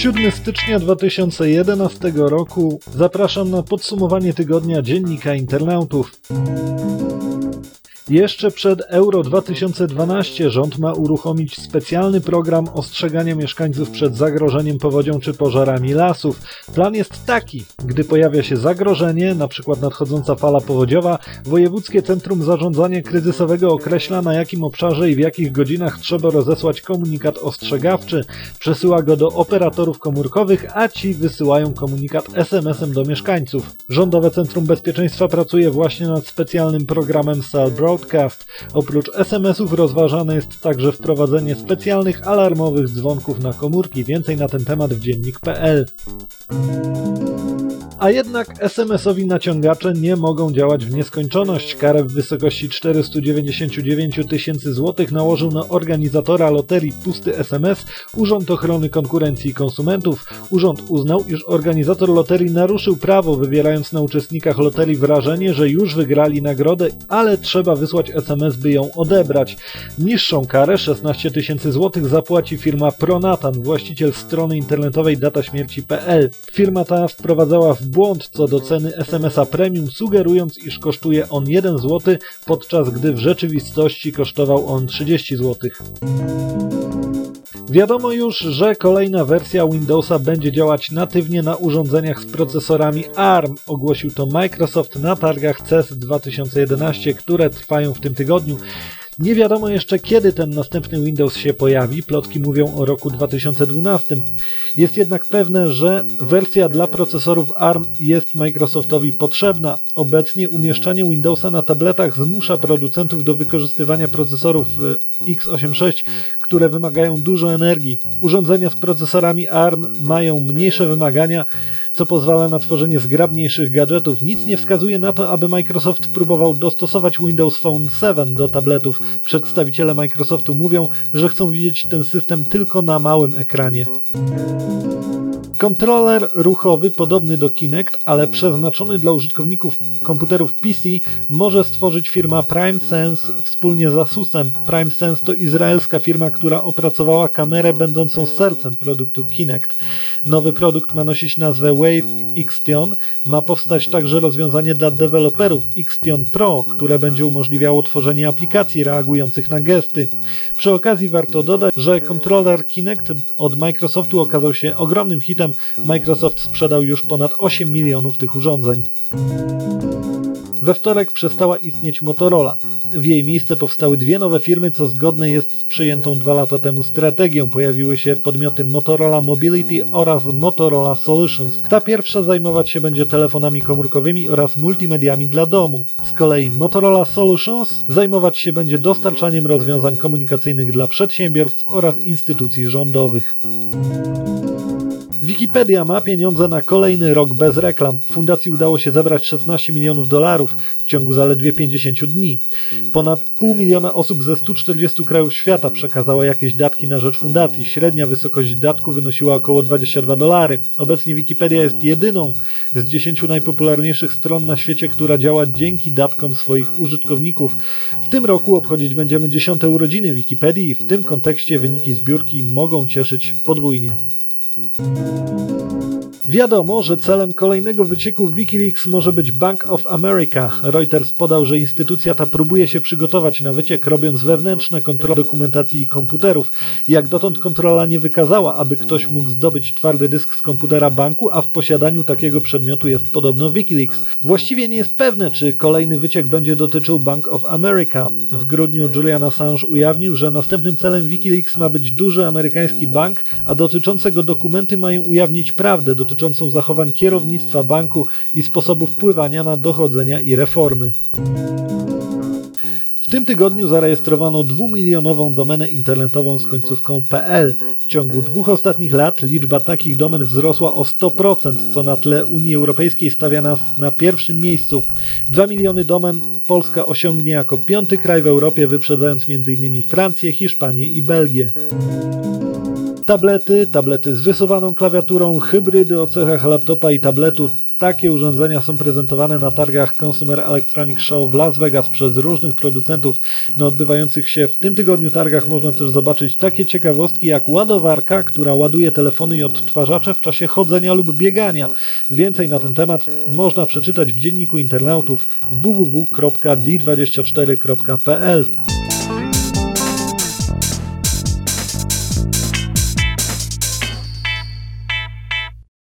7 stycznia 2011 roku zapraszam na podsumowanie tygodnia dziennika internautów. Jeszcze przed Euro 2012 rząd ma uruchomić specjalny program ostrzegania mieszkańców przed zagrożeniem powodzią czy pożarami lasów. Plan jest taki, gdy pojawia się zagrożenie, np. nadchodząca fala powodziowa, Wojewódzkie Centrum Zarządzania Kryzysowego określa na jakim obszarze i w jakich godzinach trzeba rozesłać komunikat ostrzegawczy, przesyła go do operatorów komórkowych, a ci wysyłają komunikat SMS-em do mieszkańców. Rządowe Centrum Bezpieczeństwa pracuje właśnie nad specjalnym programem Broad Broadcast. Oprócz SMS-ów rozważane jest także wprowadzenie specjalnych alarmowych dzwonków na komórki. Więcej na ten temat w dziennik.pl. A jednak SMS-owi naciągacze nie mogą działać w nieskończoność. Karę w wysokości 499 tysięcy złotych nałożył na organizatora loterii Pusty SMS Urząd Ochrony Konkurencji i Konsumentów. Urząd uznał, iż organizator loterii naruszył prawo, wywierając na uczestnikach loterii wrażenie, że już wygrali nagrodę, ale trzeba wysłać SMS, by ją odebrać. Niższą karę, 16 tysięcy złotych, zapłaci firma Pronatan, właściciel strony internetowej dataśmierci.pl. Firma ta wprowadzała w błąd co do ceny SMS-a premium, sugerując, iż kosztuje on 1 zł, podczas gdy w rzeczywistości kosztował on 30 zł. Wiadomo już, że kolejna wersja Windowsa będzie działać natywnie na urządzeniach z procesorami ARM. Ogłosił to Microsoft na targach CES 2011, które trwają w tym tygodniu. Nie wiadomo jeszcze kiedy ten następny Windows się pojawi, plotki mówią o roku 2012. Jest jednak pewne, że wersja dla procesorów ARM jest Microsoftowi potrzebna. Obecnie umieszczanie Windowsa na tabletach zmusza producentów do wykorzystywania procesorów e, x86, które wymagają dużo energii. Urządzenia z procesorami ARM mają mniejsze wymagania, co pozwala na tworzenie zgrabniejszych gadżetów. Nic nie wskazuje na to, aby Microsoft próbował dostosować Windows Phone 7 do tabletów. Przedstawiciele Microsoftu mówią, że chcą widzieć ten system tylko na małym ekranie. Kontroler ruchowy podobny do Kinect, ale przeznaczony dla użytkowników komputerów PC może stworzyć firma PrimeSense wspólnie z Asusem. PrimeSense to izraelska firma, która opracowała kamerę będącą sercem produktu Kinect. Nowy produkt ma nosić nazwę Wave Xtion. Ma powstać także rozwiązanie dla deweloperów Xtion Pro, które będzie umożliwiało tworzenie aplikacji reagujących na gesty. Przy okazji warto dodać, że kontroler Kinect od Microsoftu okazał się ogromnym hitem Microsoft sprzedał już ponad 8 milionów tych urządzeń. We wtorek przestała istnieć Motorola. W jej miejsce powstały dwie nowe firmy, co zgodne jest z przyjętą dwa lata temu strategią. Pojawiły się podmioty Motorola Mobility oraz Motorola Solutions. Ta pierwsza zajmować się będzie telefonami komórkowymi oraz multimediami dla domu. Z kolei Motorola Solutions zajmować się będzie dostarczaniem rozwiązań komunikacyjnych dla przedsiębiorstw oraz instytucji rządowych. Wikipedia ma pieniądze na kolejny rok bez reklam. Fundacji udało się zebrać 16 milionów dolarów w ciągu zaledwie 50 dni. Ponad pół miliona osób ze 140 krajów świata przekazała jakieś datki na rzecz fundacji. Średnia wysokość datku wynosiła około 22 dolary. Obecnie Wikipedia jest jedyną z 10 najpopularniejszych stron na świecie, która działa dzięki datkom swoich użytkowników. W tym roku obchodzić będziemy dziesiąte urodziny Wikipedii i w tym kontekście wyniki zbiórki mogą cieszyć podwójnie. うん。Wiadomo, że celem kolejnego wycieku Wikileaks może być Bank of America. Reuters podał, że instytucja ta próbuje się przygotować na wyciek, robiąc wewnętrzne kontrole dokumentacji i komputerów. Jak dotąd kontrola nie wykazała, aby ktoś mógł zdobyć twardy dysk z komputera banku, a w posiadaniu takiego przedmiotu jest podobno Wikileaks. Właściwie nie jest pewne, czy kolejny wyciek będzie dotyczył Bank of America. W grudniu Julian Assange ujawnił, że następnym celem Wikileaks ma być duży amerykański bank, a dotyczące go dokumenty mają ujawnić prawdę dotyczącą dotyczącą zachowań kierownictwa banku i sposobu wpływania na dochodzenia i reformy. W tym tygodniu zarejestrowano dwumilionową domenę internetową z końcówką .pl. W ciągu dwóch ostatnich lat liczba takich domen wzrosła o 100%, co na tle Unii Europejskiej stawia nas na pierwszym miejscu. 2 miliony domen Polska osiągnie jako piąty kraj w Europie, wyprzedzając m.in. Francję, Hiszpanię i Belgię. Tablety, tablety z wysuwaną klawiaturą, hybrydy o cechach laptopa i tabletu Takie urządzenia są prezentowane na targach Consumer Electronics Show w Las Vegas przez różnych producentów. Na odbywających się w tym tygodniu targach można też zobaczyć takie ciekawostki jak ładowarka, która ładuje telefony i odtwarzacze w czasie chodzenia lub biegania. Więcej na ten temat można przeczytać w dzienniku internautów www.d24.pl.